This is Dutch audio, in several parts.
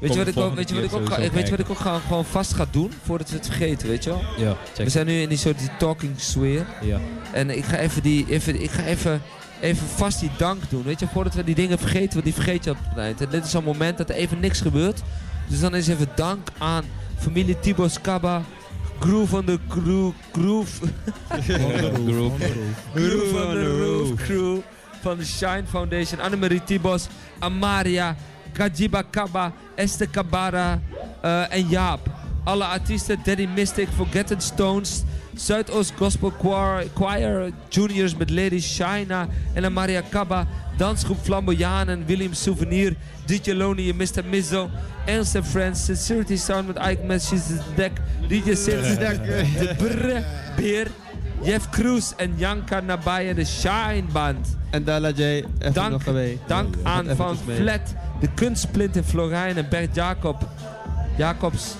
Weet je wat ik ook, weet je wat ik ook, ga, weet je wat ik ook gewoon, gewoon vast ga doen voordat we het vergeten, weet je wel? Ja, check. We zijn nu in die soort die talking sfeer. Ja. En ik ga even die, even, ik ga even, even vast die dank doen. Weet je, voordat we die dingen vergeten, want die vergeet je op het eind. En dit is zo'n moment dat er even niks gebeurt. Dus dan is even dank aan familie Tibos Kaba. Groove on the Crew. Groove. Groove. Groove on the Roof Crew. Van de Shine Foundation. Annemarie Tibos. Amaria. Kajiba Kaba. Esther Kabara. eh, en Jaap. Alle artiesten. Daddy Mystic. Forgotten Stones. Zuidoost Gospel Choir, Choir Juniors met Lady Shina en Amaria Kaba. Dansgroep Flamboyanen, William Souvenir, DJ Loney en Mr. Mizzo. Ernst Friends, Sincerity Sound met Ike the Deck. DJ Sins De Brre Beer. Jeff Cruz en Janka Nabai en de Shine Band. En Dala J, even Dank, nog mee. dank aan Van. Flat, de Kunstsplint in Florijn en Bert Jacob. Jacobs.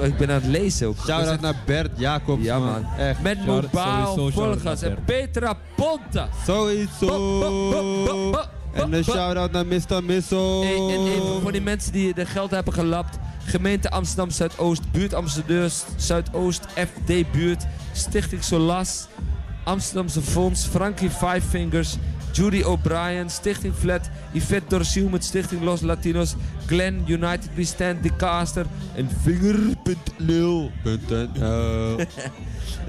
Ik ben aan het lezen ook. Shout-out naar Bert Jacobs, Ja, man. Echt. Met Mobaal Volgas en Petra Ponta. Sowieso. En een shout-out naar Mr. Missel. Hey, en even voor die mensen die de geld hebben gelapt. Gemeente Amsterdam Zuidoost, buurt Amsterdam Zuidoost, FD buurt, Stichting Solas, Amsterdamse Fonds, Frankie Five Fingers, Judy O'Brien, Stichting Flat, Yvette Dorsiel met Stichting Los Latinos, Glenn, United We Stand, The Caster en Vinger.nl.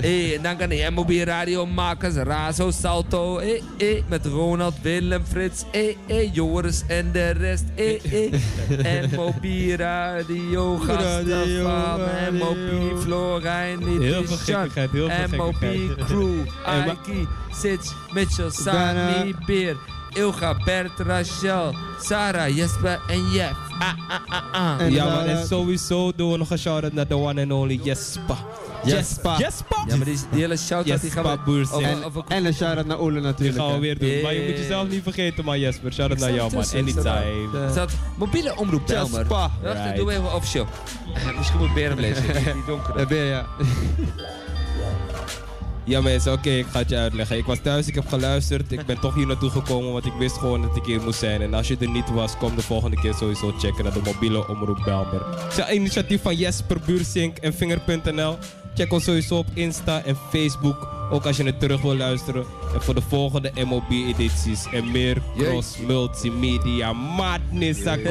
Hey, en dan kan de MOB radiomakers, Razo, Salto, eh, eh, met Ronald, Willem, Frits, eh, eh, Joris en de rest, eh, eh. MOB radio, Radio, Gastafam, radio. MOB, Florijn, veel MOB crew, Aiki, Sitch, Mitchell, Bijna. Beer, Ilga, Bert, Rachel, Sarah, Jesper en Jeff. Ah, ah, ah, ah. En Ja, dan, man, en eh, sowieso doen we nog een shout-out naar de one and only Jespa. Jespa. Jespa! Ja, maar die, die hele shout-out die gaan Jespa we... Boers. over- En, over- en een shout-out naar Ole Die natuurlijk. gaan we weer doen. Maar je moet jezelf niet vergeten, man, Jesper. Shout-out naar jou, man. Anytime. Eh, staat mobiele omroep Belmer. Jespa. Wacht, Right. doe even official. Eh, Misschien moet Beren lezen, die, die donkere. Je, ja. Ja mensen, oké, ik ga het je uitleggen. Ik was thuis, ik heb geluisterd. Ik ben toch hier naartoe gekomen, want ik wist gewoon dat ik hier moest zijn. En als je er niet was, kom de volgende keer sowieso checken naar de mobiele omroep Belmer. Het is een initiatief van Jesper Buursink en Vinger.nl. Check ons sowieso op Insta en Facebook. Ook als je het terug wil luisteren. En voor de volgende MOB-edities en meer cross multimedia madness. Hey,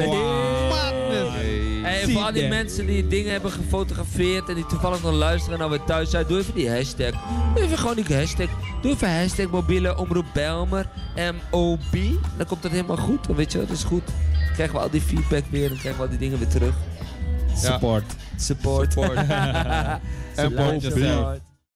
Zie voor al die mensen die dingen hebben gefotografeerd en die toevallig nog luisteren en nou weer thuis zijn, doe even die hashtag. Doe even gewoon die hashtag. Doe even hashtag mobiele omroep Belmer, M-O-B. Dan komt het helemaal goed, dan weet je, dat is goed. Dan krijgen we al die feedback weer en krijgen we al die dingen weer terug. Support. Support. Support. Support.